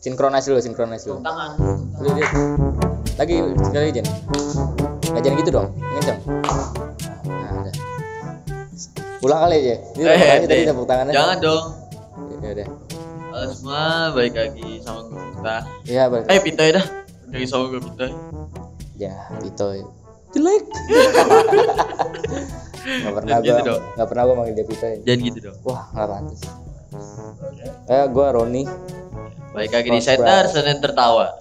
Sinkronis dulu, sinkronis dulu. tangan. Lagi sekali aja. Nggak jangan gitu dong. Kencang. Nah, udah. Ulang kali aja. Ini Eh, makanya tadi eh, tepuk tangannya. jangan dong Ya udah. Halo semua balik lagi sama gue kita Iya, balik. eh Pitoy dah lagi sama gue Pitoy Ya, itu jelek. Gak pernah Gitu gua, dong. gak pernah gua manggil dia Pita. jangan gitu dong Wah, nggak pantas. Eh, gua Roni. balik lagi di center. Senin tertawa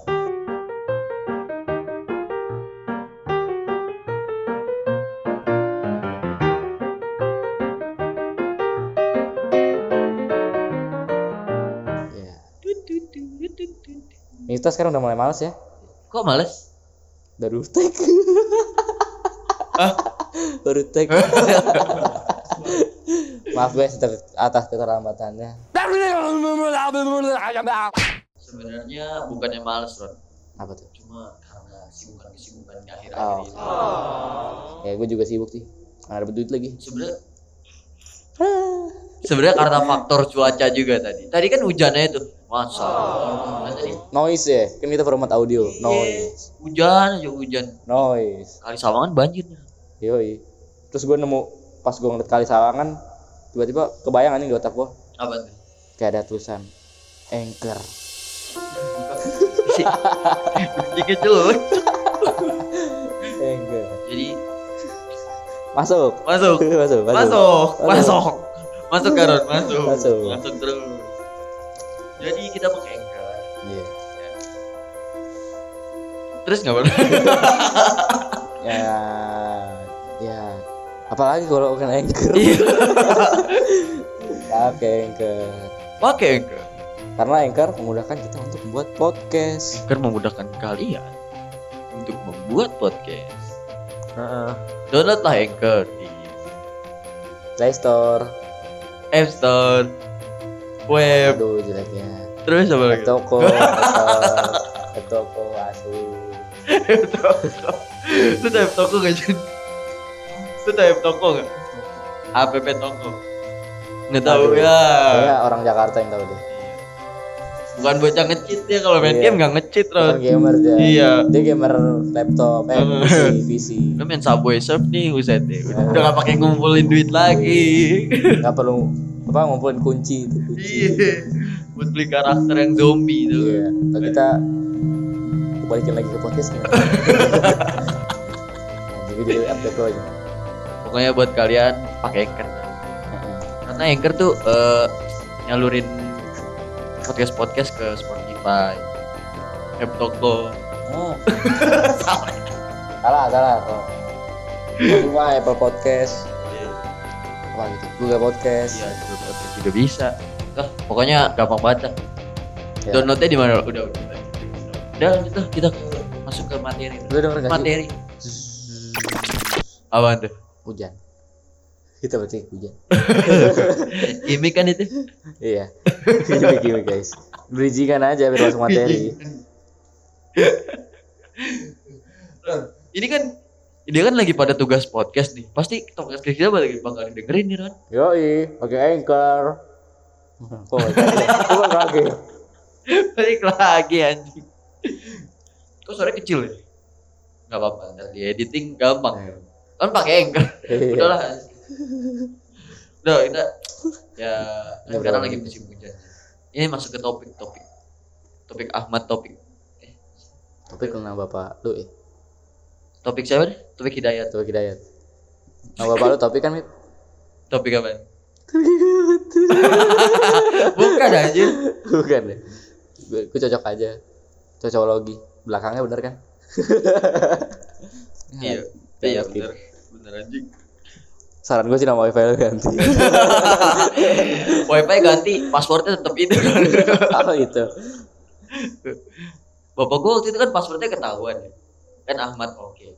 Ya. Mita sekarang udah mulai males ya. kok males Baru tag. Hah? Baru tag. Maaf guys atas- atas keterlambatannya. sebenarnya bukannya males Ron Apa tuh? cuma karena kesibukan kesibukan di akhir Oh. ini Ya gue juga sibuk sih. Nggak ada duit lagi. sebenarnya sebenarnya karena faktor cuaca juga tadi tadi kan hujannya itu masa tadi Noise ya. Kan kita format audio. Noise. hujan aja hujan Noise. kali sawangan banjir Yoi. Terus gue nemu pas gue ngeliat kali sawangan tiba-tiba kebayang anjing di otak gue apa tuh? Kayak ada tulisan anchor. Jika jelek anchor. Jadi masuk. Masuk. Masuk masuk. Masuk. Masuk. Karon masuk Masuk. masuk. Terus. Jadi kita pakai anchor. Iya. terus nggak ya ya apalagi kalau bukan anchor. Iya. pakai anchor. Pakai anchor. Karena anchor memudahkan kita untuk membuat podcast. Anchor memudahkan kalian untuk membuat podcast. Heeh. downloadlah anchor di Play Store. App Store. Web. Aduh jeleknya. Terus apa lagi? Toko toko asu lu tahu app toko gak Jun? Tahu app toko gak? app toko nggak tahu Aduh. ya Kayaknya orang Jakarta yang tahu deh bukan bocah ngecit ya kalau main Iya. game nggak ngecit Ron gamer dia Iya. dia gamer laptop eh. PC PC lu main subway surf nih uset deh udah udah gak pakai ngumpulin duit lagi nggak perlu apa ngumpulin kunci itu kunci iya buat beli karakter yang zombie tuh Iya. Kita balikin lagi ke podcast nih. nah, jadi di toko aja. Pokoknya buat kalian pakai anchor karena anchor tuh eh, nyalurin podcast podcast ke Spotify app toko Oh. salah salah. Oh. Spotify, Apple Podcast, apa gitu, Google Podcast. Iya, Google Podcast juga bisa. Ah, pokoknya gampang banget dah. Ya. Downloadnya di mana? Udah, udah. Udah, kita kita masuk ke materi. Denger gak sih? Materi. Apaan tuh? Hujan. Kita berarti hujan. Ini kan itu. iya. Gimik gimik guys. Bridgingan aja biar masuk materi. Ini kan dia kan lagi pada tugas podcast nih. Pasti podcast kita lagi bakal dengerin nih, Ron. Yoi, pakai anchor. Nggak? Kok nggak kaget? Balik lagi anjing. Kok suara kecil ya? Gak apa-apa, ntar di editing gampang. Kan pakai anchor. Iya. Udahlah. Udah, kita ya Udah sekarang lagi musim hujan. Ini masuk ke topik-topik. Topik Ahmad topik. Eh, Tapi kenal bapak lu eh. topik siapa nih? Topik Hidayat. Coba Hidayat. Nah, bapak lu topik kan, Mip? Topik apa? Bukan aja. Bukan deh. Gue cocok aja. Cocokologi. Belakangnya bener kan? Iya. Ya, Iya bener. Bener anjing. Saran gue sih nama wifi lu ganti. Wifi ganti, passwordnya tetap itu. Apa itu? Bapak gua waktu itu kan passwordnya ketahuan. Kan Ahmad oke.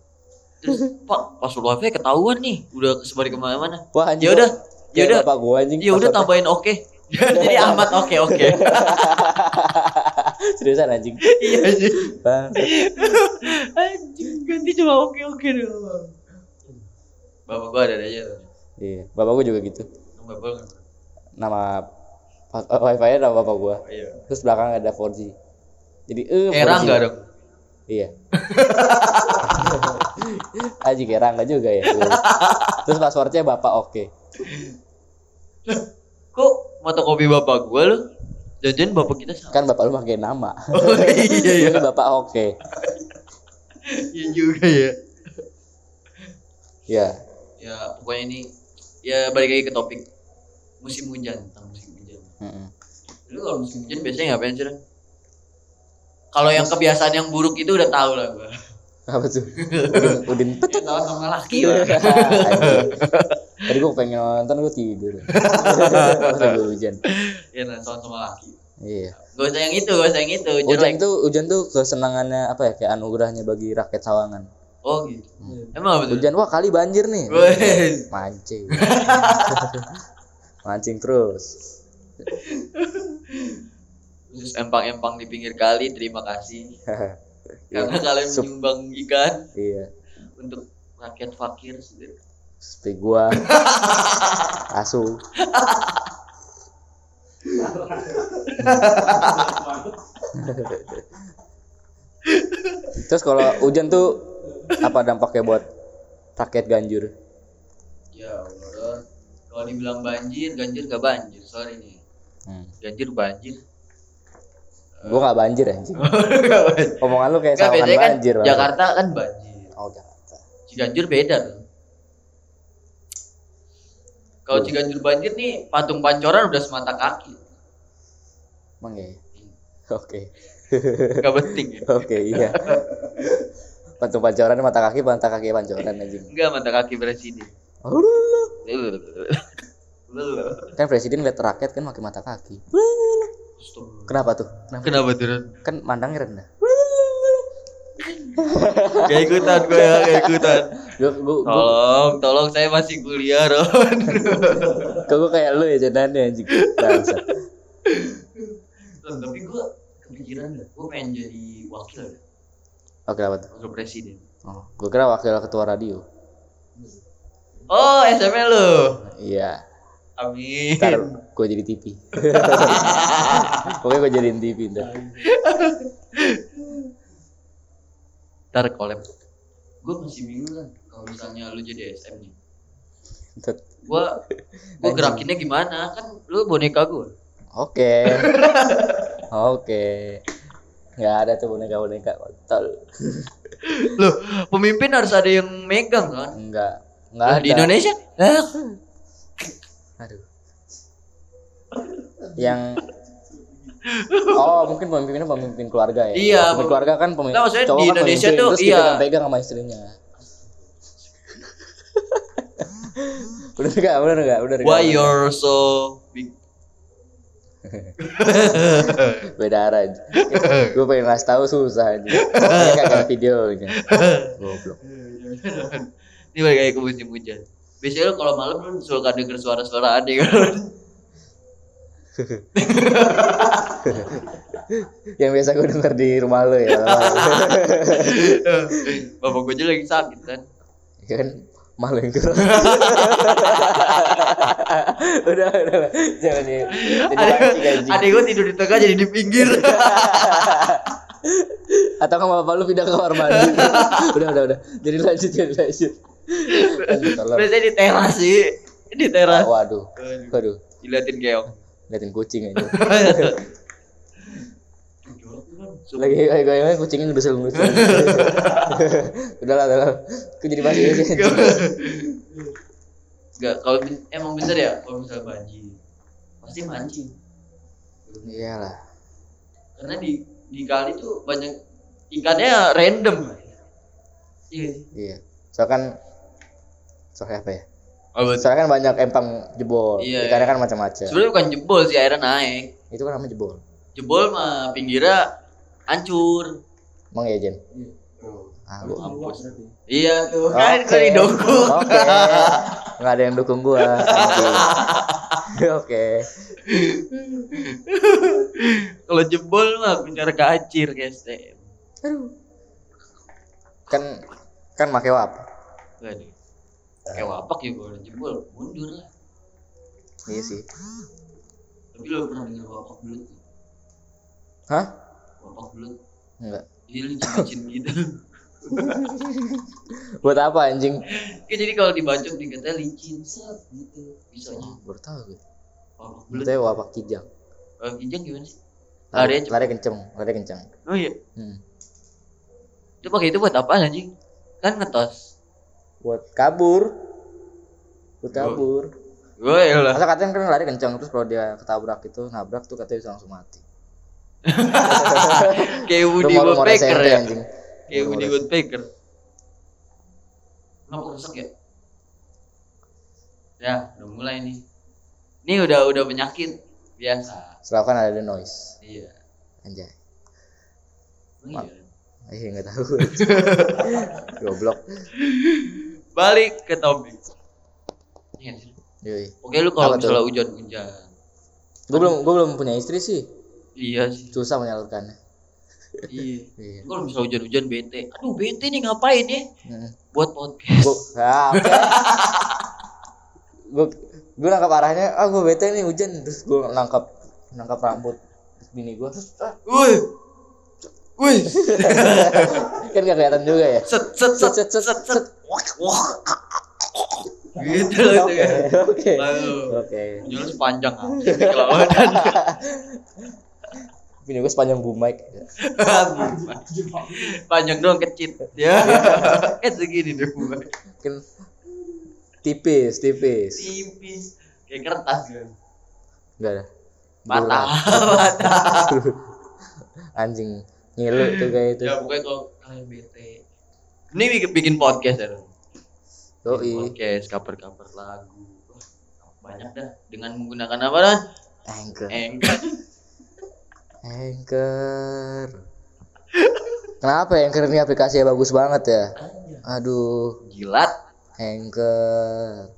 Terus Pak password wifi ketahuan nih, udah kesebar ke mana-mana. Wah, anjing. Ya udah, ya udah, Bapak gua anjing. ya udah tambahin oke. Jadi Ahmad oke oke. Seriusan anjing. Iya anjing. Bang. Anjing ganti cuma oke oke doang. Bapak gua ada aja. Iya, bapak gua juga gitu. Bapak Nama wifi nya nama bapak gua Iya. terus belakang ada 4G jadi eh Era 4G. enggak dong. iya Aji kira enggak juga ya terus passwordnya bapak oke Kok fotokopi bapak gua lu? Jangan bapak kita sama. kan bapak lu pakai nama Oh iya iya. Jadi bapak oke Iya juga ya. ya Ya pokoknya ini ya balik lagi ke topik musim hujan tentang musim hujan. Mm-mm. Lu kalau musim hujan biasanya ngapain sih? Kalau yang kebiasaan yang buruk itu udah tahu lah gua. apa tuh udin udin Ya sama laki lah. Tadi gua pengen nonton gua tidur Lagi hujan Ya nah, sama laki. iya Gak usah yang itu, gak usah yang itu. hujan Jelek. tuh hujan tuh kesenangannya apa ya kayak anugerahnya bagi rakyat Sawangan Oh gitu. Emang apa tuh? hujan wah kali banjir nih Wes. mancing mancing terus Khusus empang-empang di pinggir kali, terima kasih. Karena kalian Sup. menyumbang ikan iya untuk rakyat fakir. seperti gua asu terus kalau hujan tuh apa dampaknya buat rakyat Ganjur Ya Allah. Kalau dibilang banjir, ganjir gak banjir. Sorry nih. hmm. Ganjir banjir. gua nggak banjir anjing Gak banjir. omongan lu kayak biasanya kan banjir banget. Jakarta kan banjir. oh Jakarta Ciganjur beda tuh. Kalau Ciganjur banjir nih patung pancoran udah semata kaki. emang ya oke Gak penting ya. oke iya patung pancoran mata kaki mata kaki pancoran anjing Enggak mata kaki presiden. kan presiden lihat rakyat kan pakai mata kaki kenapa tuh kenapa Kenapa tuh? Kan mandangnya rendah Gak ikutan gue ya, gak ikutan. gua, Tolong, tolong saya masih kuliah, Ron. gua, gua kayak lu ya jadinya anjing tapi gue kepikiran gue pengen jadi wakil oke apa tuh wakil presiden. oh gua kira wakil ketua radio Oh, SML lu. iya Amin. ntar gua jadi TV pokoknya gua jadiin TV ntar Ntar collab. Gue masih bingung kan kalau misalnya lu jadi SM nih. Gua gua gerakinnya gimana? Kan lu boneka gue. oke oke nggak ada tuh boneka boneka kontol. Loh, pemimpin harus ada yang megang kan? nggak. Nggak Lah, ada. Di Indonesia? Aduh. Yang Oh mungkin pemimpinnya pemimpin keluarga ya. Iya, pemimpin keluarga kan pemimpin Nggak, maksudnya di kan Indonesia pemimpin, tuh, terus iya. dipegang-pegang sama istrinya. Udah enggak udah enggak udah enggak why you're so? beda arah aja gue pengen ngasih tahu susah aja ini kagak ada videonya goblok Ini balik lagi ke hujan. Biasanya lu kalau malam lu suka denger suara-suara aneh kan? yang biasa gue denger di rumah lo ya Bapak gue aja lagi sakit kan? ya kan malu yang keras udah udah udah. jangan anjing Adik gue tidur di tengah jadi di pinggir. atau kan bapak lu pindah ke kamar mandi udah udah udah jadi lanjut jadi lanjut Biasanya di teras sih. Di teras. waduh waduh Diliatin keong. liatin kucing aja. Lagi lagi goyangnya kucingnya ngedusel ngedusel udah lah udah lah aku jadi bahas ini sih Enggak, kalau emang bener ya kalau misalnya banjir pasti mancing. iyalah Karena di di kali tuh banyak ikannya random. Iya. iya soalnya kan soalnya apa ya Oh, betul. soalnya kan banyak empang jebol Iya, ikannya iya. kan macam-macam Sebenarnya bukan jebol sih airnya naik. itu kan namanya jebol Jebol mah pinggirnya hancur. emang ya Jen ah, gua- Mampus. Iya tuh kan Oke. gue didukung. Oke. Nggak ada yang dukung gua. Oke. Kalau jebol mah pinggir kacir guys. Kan kan make apa? Waduh. Kayak wapak ya kalau jebol mundur lah. Iya sih. Tapi lo pernah dengar bapak belut? Hah? Bapak belut. Enggak. Iya licin-licin gitu. Buat apa anjing? Kayak jadi kalau dibacok dikata licin set gitu. Bisanya. Oh, baru tahu gue. Bapak belut. Itu wapak kijang. Kalau kijang gimana sih? Lari, lari kenceng, lari kenceng. Oh iya. Hmm. Itu pakai itu buat apa anjing? Kan ngetos. Buat kabur. Buat kabur. Gue ya lah. Masa katanya kan lari kenceng terus kalau dia ketabrak itu nabrak tuh katanya bisa langsung mati. Kayak Woody Woodpecker ya. anjing. Kayak Woody Woodpecker. Kenapa rusak ya? Ya, udah mulai nih. Ini udah udah penyakit biasa. Selalu kan ada the noise. Iya. Anjay. Emang iya. Eh enggak tahu. Goblok. Balik ke topik. Iya. Yoi. Oke lu kalau misalnya hujan-hujan. Gue belum gue belum punya istri sih. Iya sih. Susah menyalurkannya. Iya. Iya. Kalau misalnya hujan-hujan bete. Aduh bete nih ngapain ya? Hmm. Buat podcast. Gue ah, oke. Gue gue nangkap arahnya, ah gue bete nih hujan terus gue nangkap nangkap rambut bini gue ah, Woi. Woi. kan gak kelihatan juga ya Set set set set set set. Wah. Gitu loh itu oke oke oke sepanjang anjing bini gue sepanjang mic Panjang doang kecil. Ya. Eh segini deh kan tipis tipis Tipis. Kayak kertas kan. enggak ada Patah. Bulat. Patah. anjing ngilu tuh kayak itu Ya pokoknya kalau kalian bete. Ini bikin, bikin podcast ya. Doi Podcast, cover-cover lagu. Banyak dah dengan menggunakan apa dan? anchor Anchor. Anchor kenapa anchor ini aplikasinya bagus banget ya aduh Jilat. Anchor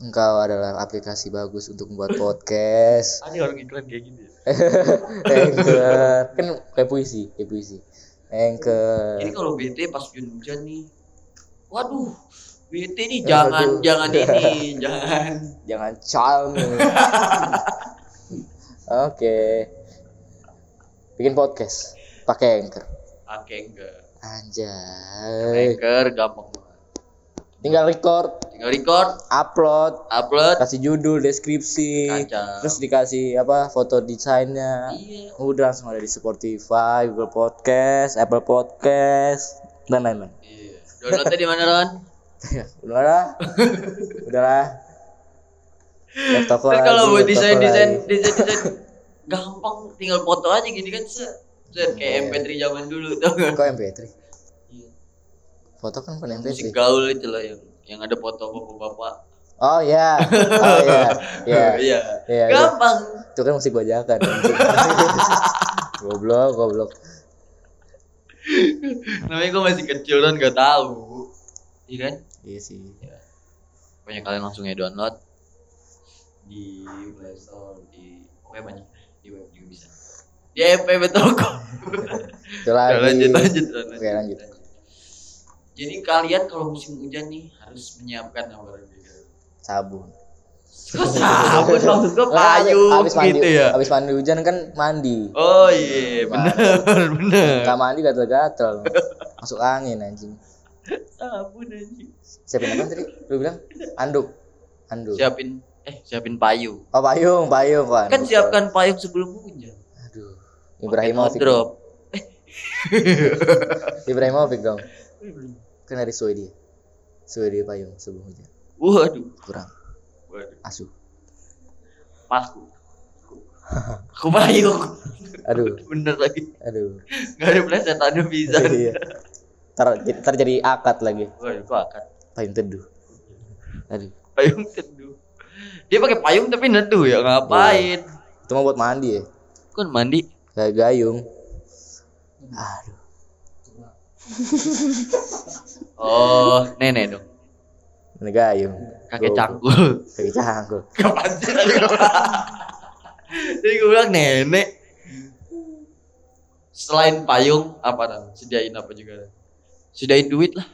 Engkau adalah aplikasi bagus untuk membuat podcast Ada orang iklan kayak gini. Anchor Kan kayak puisi Kayak puisi Anchor Jadi kalau bete pas hujan-hujan nih. Waduh. Nih Aduh. jangan jangan ini, jangan Jangan calm Oke Bikin podcast pakai Anchor pakai enggak. Anjay Anchor gampang banget. Tinggal record Tinggal record, Upload upload, Kasih judul Deskripsi Kacau. Terus dikasih apa Foto desainnya iya. Udah langsung ada di Spotify, Google Podcast, Apple Podcast, dan lain-lain. Iya. Downloadnya di mana Ron? Udah lah, udah lah. Laptop kalau buat desain desain desain desain gampang, tinggal foto aja gini kan set. Set kayak MP3 zaman dulu tau gak? Kok MP3? Iya. Foto kan bukan Musik MP3. gaul itu lah yang yang ada foto bapak-bapak. Oh ya, oh ya, ya, Iya. Iya, Gampang. itu kan musik bajakan. goblok, goblok. Namanya gue masih kecil dan gak tahu. Iya kan? Iya sih. Pokoknya kalian langsung ya download di Play Store, di pokoknya banyak di web juga bisa. Di FPB Toko. Lanjut lanjut lanjut. Oke, lanjut. Jadi kalian kalau musim hujan nih harus menyiapkan apa? Sabun. Kok sabun maksud gue payung abis mandi, gitu ya? Abis mandi hujan kan mandi. Oh iya bener bener. Gak mandi gatel-gatel. Masuk angin anjing. Sabun anjing. Siapin apa tadi? Lu bilang anduk. Anduk. Siapin eh siapin payung. Oh payung, payung kan. Kan siapkan payung sebelum hujan. Aduh. Ibrahimovic. drop. Ibrahimovic dong. Kan dari Swedia. Swedia payung sebelum hujan. Waduh. Kurang. Waduh. Asuh. Paku. Aku payung. Aduh. Bener lagi. Aduh. Gak ada plesetannya bisa. Iya. Ntar, ntar jadi akad lagi. Waduh, akan Payung teduh. Aduh. payung teduh. Dia pakai payung tapi neduh ya ngapain? Itu mah buat mandi ya. Kan mandi. Kayak gayung. Aduh. Oh, nenek dong. Ini gayung. Kakek cangkul. Kakek cangkul. Kapan sih tadi gue Jadi gue bilang nenek. Selain payung, apa dan sediain apa juga? Sediain duit lah.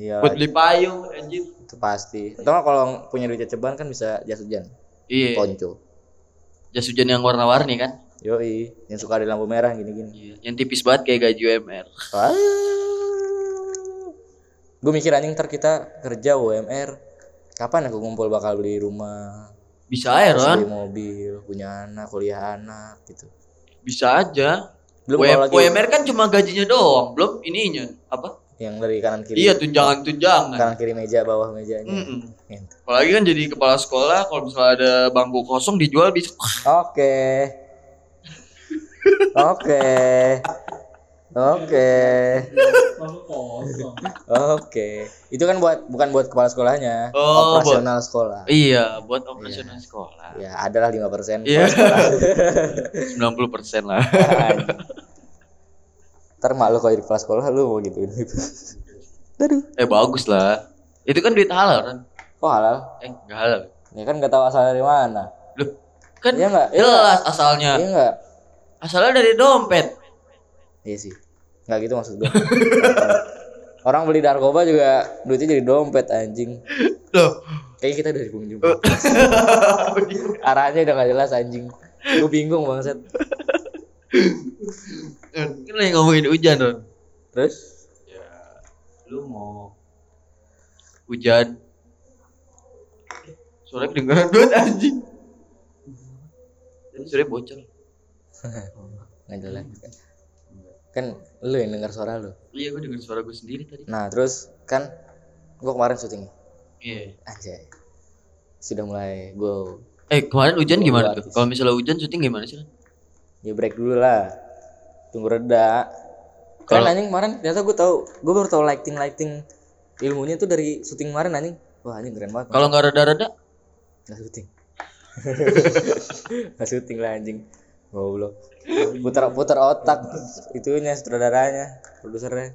Iya. Buat beli payung, anjir. Itu pasti. Atau nggak kalau punya duit ceban kan bisa jas hujan. Iya. Ponco. jas hujan yang warna-warni kan Yoi, yang suka ada lampu merah gini-gini. Iya, yang tipis banget kayak gaji UMR Wah. Gue mikir anjing ntar kita kerja UMR. Kapan aku ngumpul bakal beli rumah, bisa terus Ron beli mobil, punya anak, kuliah anak gitu. bisa aja Belum lagi UMR kan cuma gajinya doang belum ininya apa yang dari kanan kiri. iya tunjangan-tunjangan Kanan kiri meja, bawah mejanya. Mm-mm. Gitu. apalagi kan jadi kepala sekolah kalau misalnya ada bangku kosong dijual bisa Oke. Oke. Oke. Oke. Itu kan buat bukan buat kepala sekolahnya, Oh, buat- operasional sekolah. iya buat operasional sekolah Ya, adalah 5% Iya. kepala sekolah. 90 persen lah Ntar mak lu kalau di kepala sekolah lu mau gituin gitu. Aduh. eh bagus lah itu kan duit halal kan Kok halal? eh nggak halal Ya kan gak tahu asalnya dari mana. loh kan Iya enggak? Iya jelas asalnya Iya enggak? asalnya dari dompet Iya sih. Enggak gitu maksud gua. Orang beli narkoba juga duitnya jadi dompet anjing. loh Kayaknya kita dari pengunjung. Arahnya udah gak jelas anjing. Gue bingung banget. Kan. Lagi ngomongin hujan Ron Terus? ya lu mau hujan? Suara kedengeran banget anjing. Suara bocor. Nggak jelas. Kan lu yang dengar suara lu. iya gue denger suara gue sendiri tadi. Nah terus kan gue kemarin syuting. Iya. Anjay. Sudah mulai gue eh kemarin hujan gimana tuh kalau misalnya hujan syuting gimana sih ya break dulu lah. Tunggu reda. Kalau- anjing kemarin ternyata gue tahu gue baru tahu lighting lighting ilmunya tuh dari syuting kemarin anjing. Wah anjing keren banget. kalau nggak rada-rada Nggak syuting. Nggak syuting lah anjing. Goblok. Putar putar otak itunya sutradaranya, produsernya.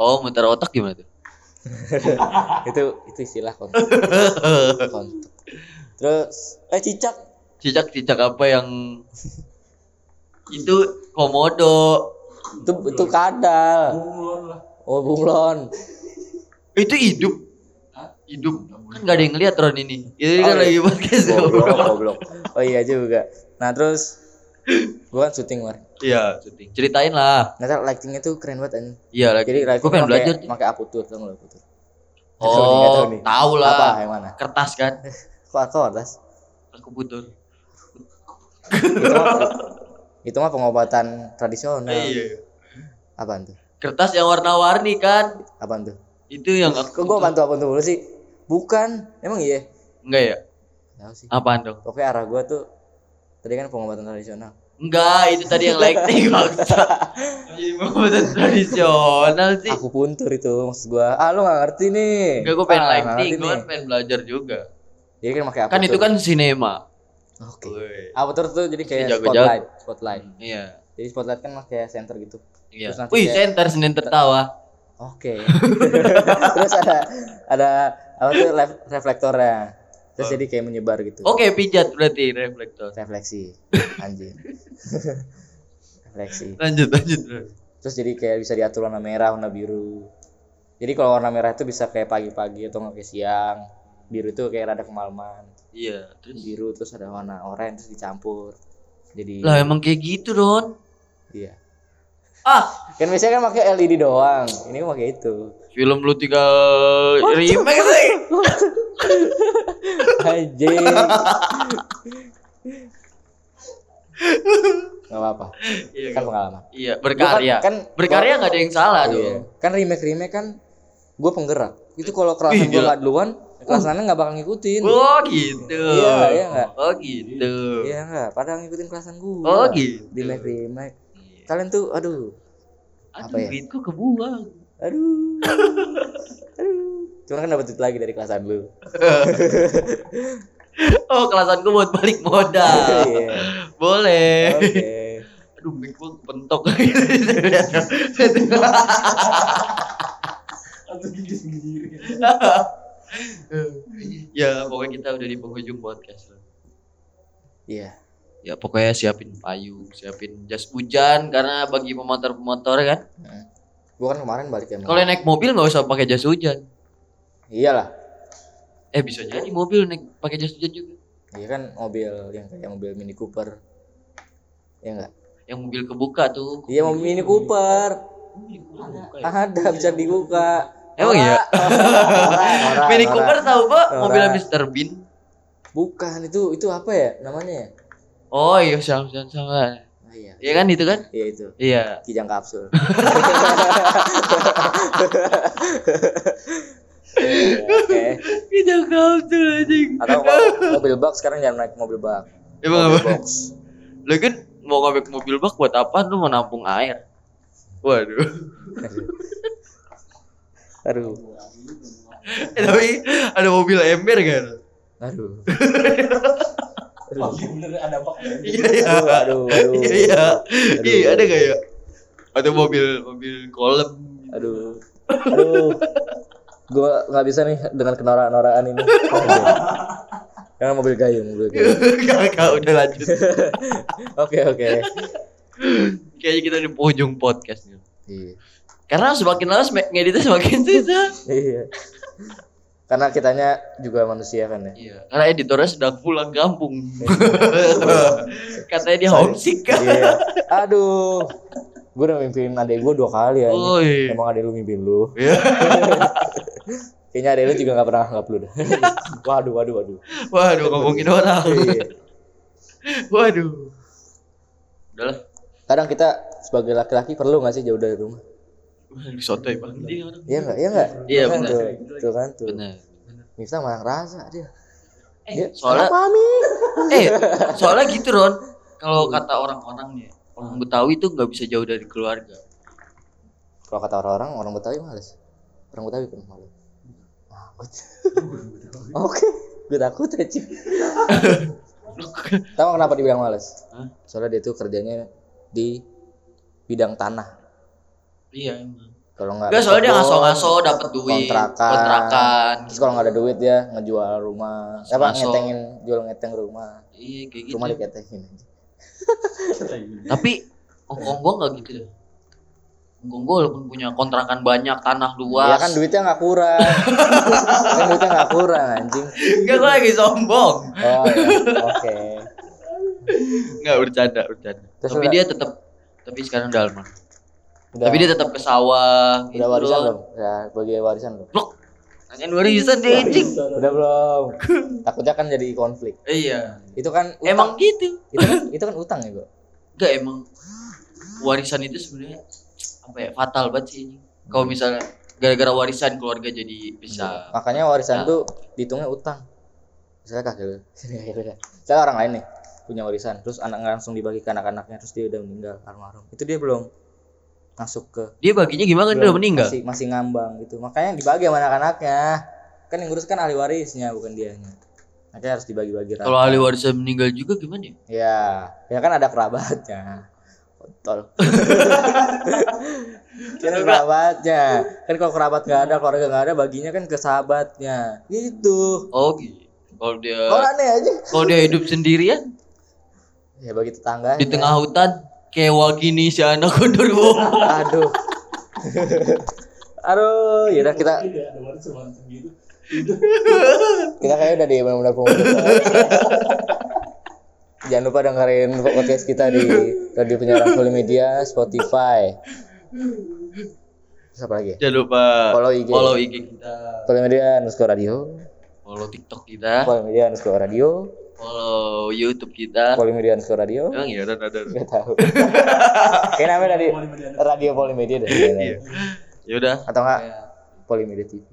oh muter otak gimana tuh itu itu istilah konten. konten. Terus eh cicak cicak-cicak apa yang itu komodo itu itu kadal. Oh bunglon. itu hidup hidup kan gak ada yang ngeliat Ron ini ini kan Oh, lagi podcast Goblok, goblok. Oh iya juga. Nah terus gua kan syuting kemarin. iya syuting ceritain lah Ternyata lightingnya tuh keren banget anjing. iya lagi Jadi gue lightingnya pengen pakai belajar tuh. pakai aputur tau nggak aputur? Nggak nggak oh tahu lah Apa yang mana? kertas kan Kok atas? aku putur Itu mah, itu pengobatan tradisional. iya Apaan tuh? kertas yang warna-warni kan Apaan tuh? itu yang Kok aku gua bantu apa tuh mulu sih? Bukan. Emang iya? enggak ya Tahu sih. apaan dong Pokoknya arah gua tuh tadi kan pengobatan tradisional. enggak itu tadi yang lighting maksa jadi pengobatan tradisional sih Aku puntur itu maksud gua. Ah lu gak ngerti nih. enggak gue pengen Ah, lighting nih. pengen belajar juga Jadi kan pakai kan itu kan sinema Oke. Woi. Aputur tuh jadi kayak Jago-jago. spotlight, spotlight. iya Jadi spotlight kan pakai center gitu. iya Terus nanti wih kayak- center senin tertawa Oke. Terus ada ada apa tuh ref- reflektornya. Terus Oh. jadi kayak menyebar gitu. oke pijat berarti reflektor Refleksi. Anjir. Refleksi. lanjut lanjut. Terus jadi kayak bisa diatur warna merah, warna biru. Jadi kalau warna merah itu bisa kayak pagi-pagi atau nggak kayak siang. Biru itu kayak rada kemalaman. Iya terus Biru terus ada warna oranye terus dicampur. Jadi lah emang kayak gitu Ron iya. ah Kan biasanya kan pakai LED doang. Ini pakai itu. film lu tinggal remake sih Anjing. Gak apa-apa. iya Kan pengalaman. iya berkarya kan- kan- berkarya nggak ada yang salah Iya. dong Kan remake remake kan gue penggerak. Itu kalau kelasan Ih, gue duluan, kelas lainnya nggak bakal ngikutin. oh gitu Iya, iya nggak? oh gitu Iya nggak, padahal ngikutin kelasan gue. Oh, gitu. Remake remake. Iya. Kalian tuh, aduh, aduh Apa ya? duitku kebuang aduh, aduh. Cuma kan dapet duit lagi dari kelasan lu. oh kelasanku buat balik modal Iya. boleh Oke. aduh mic gua pentok ya pokoknya kita udah di penghujung podcast loh. Iya. ya pokoknya siapin payung siapin jas hujan karena bagi pemotor-pemotor kan Gue kan kemarin balik ya. kalau naik mobil nggak usah pakai jas hujan Iyalah. eh bisa jadi mobil naik pakai jas hujan juga Iya kan mobil yang kayak mobil Mini Cooper. Ya enggak? Yang mobil kebuka tuh. Iya mobil Mini Cooper. Ada bisa dibuka. Emang iya? Mini. Cooper tahu kok Norak. mobil Mr. Bean. Bukan itu itu apa ya namanya? Oh iya sama sama. sama. Ah, iya. Iya kan itu kan? Iya itu. Iya. Kijang kapsul. Oke. Kita kapsul anjing. Atau mobil bak sekarang jangan naik mobil bak. Emang mobil apa? box. Lu kan mau ngambil mobil bak buat apa? Lu mau nampung air. Waduh. Aduh. Eh, tapi ada mobil ember kan? Aduh. bener ada bak Iya iya. Aduh, aduh, aduh. Iya iya. Aduh. Iya ada gak ya? Atau mobil mobil kolam. Aduh. Aduh. Gua nggak bisa nih dengan kenorak-norakan ini. Karena mobil gayung, mobil gayung. Kakak udah lanjut. Oke, oke. Kayaknya kita di pojong podcast nih. Iya. Karena semakin lama semakin ngeditnya semakin susah. Iya. Karena kitanya juga manusia kan ya. Iya. Karena editornya sedang pulang kampung. Katanya dia homesick kan. Iya. Aduh. Gue udah mimpin adek gue dua kali ya. Oh iya. Emang adek lu mimpin lu. Iya. Kayaknya adek lu juga gak pernah nganggap lu dah. waduh, waduh, waduh. Waduh ngomongin orang. Iya. Waduh. Udahlah. Kadang kita sebagai laki-laki perlu gak sih jauh dari rumah? Sotoy banget dia orang. Iya enggak? Iya enggak? Iya, benar. Tuh, tuh kan tuh. Benar. Miftah malah rasa dia. Eh, Dia soalnya "Anak mami. eh soalnya gitu Ron. Kalau kata orang-orang nih, orang Betawi tuh nggak bisa jauh dari keluarga. Kalau kata orang-orang, orang Betawi males. Orang Betawi kan males. Takut. Oke, gue takut aja. Tahu kenapa dibilang males? Hah? Soalnya dia tuh kerjanya di bidang tanah. Iya emang. Kalau nggak Enggak soalnya dia ngaso-ngaso dapat duit, kontrakan. kontrakan. Terus kalau nggak ada duit ya ngejual rumah, apa Ngaso. ngetengin jual ngeteng rumah, Iya kayak gitu. rumah diketengin. aja. Tapi Hongkong gua nggak gitu deh. Hongkong gua walaupun punya kontrakan banyak, tanah luas. Ya kan duitnya nggak kurang, kan duitnya nggak kurang anjing. Enggak gua lagi sombong. Oh ya, oke. Enggak bercanda, bercanda. Terus tapi udah- dia tetap tapi sekarang udah almarhum. Udah, Tapi dia tetap ke sawah. udah warisan loh. belum? Ya bagi warisan belum? Blok. Nanyain warisan dia anjing. Udah belum? Takutnya kan jadi konflik. Iya. Itu kan utang. Emang gitu. itu kan itu kan utang ya, Go. Enggak emang warisan itu sebenarnya apa ya fatal banget sih. Kalau misalnya gara-gara warisan keluarga jadi bisa. Makanya warisan Nah. tuh dihitungnya utang. Misalnya kakek lu. Misalnya orang lain nih punya warisan, terus anaknya langsung dibagi ke anak-anaknya, terus dia udah meninggal almarhum. Itu dia belum masuk ke Dia baginya gimana kan dia belum- udah meninggal? Masih masih ngambang gitu. Makanya dibagi sama anak-anaknya. Kan yang ngurus kan ahli warisnya bukan dianya. Makanya harus dibagi-bagi. Kalau ahli warisan meninggal juga gimana ya? Ya, ya kan ada kerabatnya. Kontol. kan kerabatnya. Kan kalau kerabat nggak ada, keluarga nggak ada, baginya kan ke sahabatnya. Gitu. Oh gitu. Kalau dia Kok aneh aja? kalau dia hidup sendirian Ya bagi tetangga. di tengah hutan kayak Wagini si anak gondorwo. Aduh. Aduh, yaudah kita kita kayak udah di penghujung. Jangan lupa dengerin podcast kita di Radio Penyiaran Polimedia, Spotify. Terus apa lagi? Jangan lupa Follow IG. follow IG kita, Polimedia underscore radio. follow TikTok kita, Polimedia underscore radio. Follow YouTube kita. Polimedia radio. Emang iya ada ada. Gak tahu. Kayak namanya tadi Radio Polimedia deh. Iya. Ya udah. Atau enggak Polimedia TV.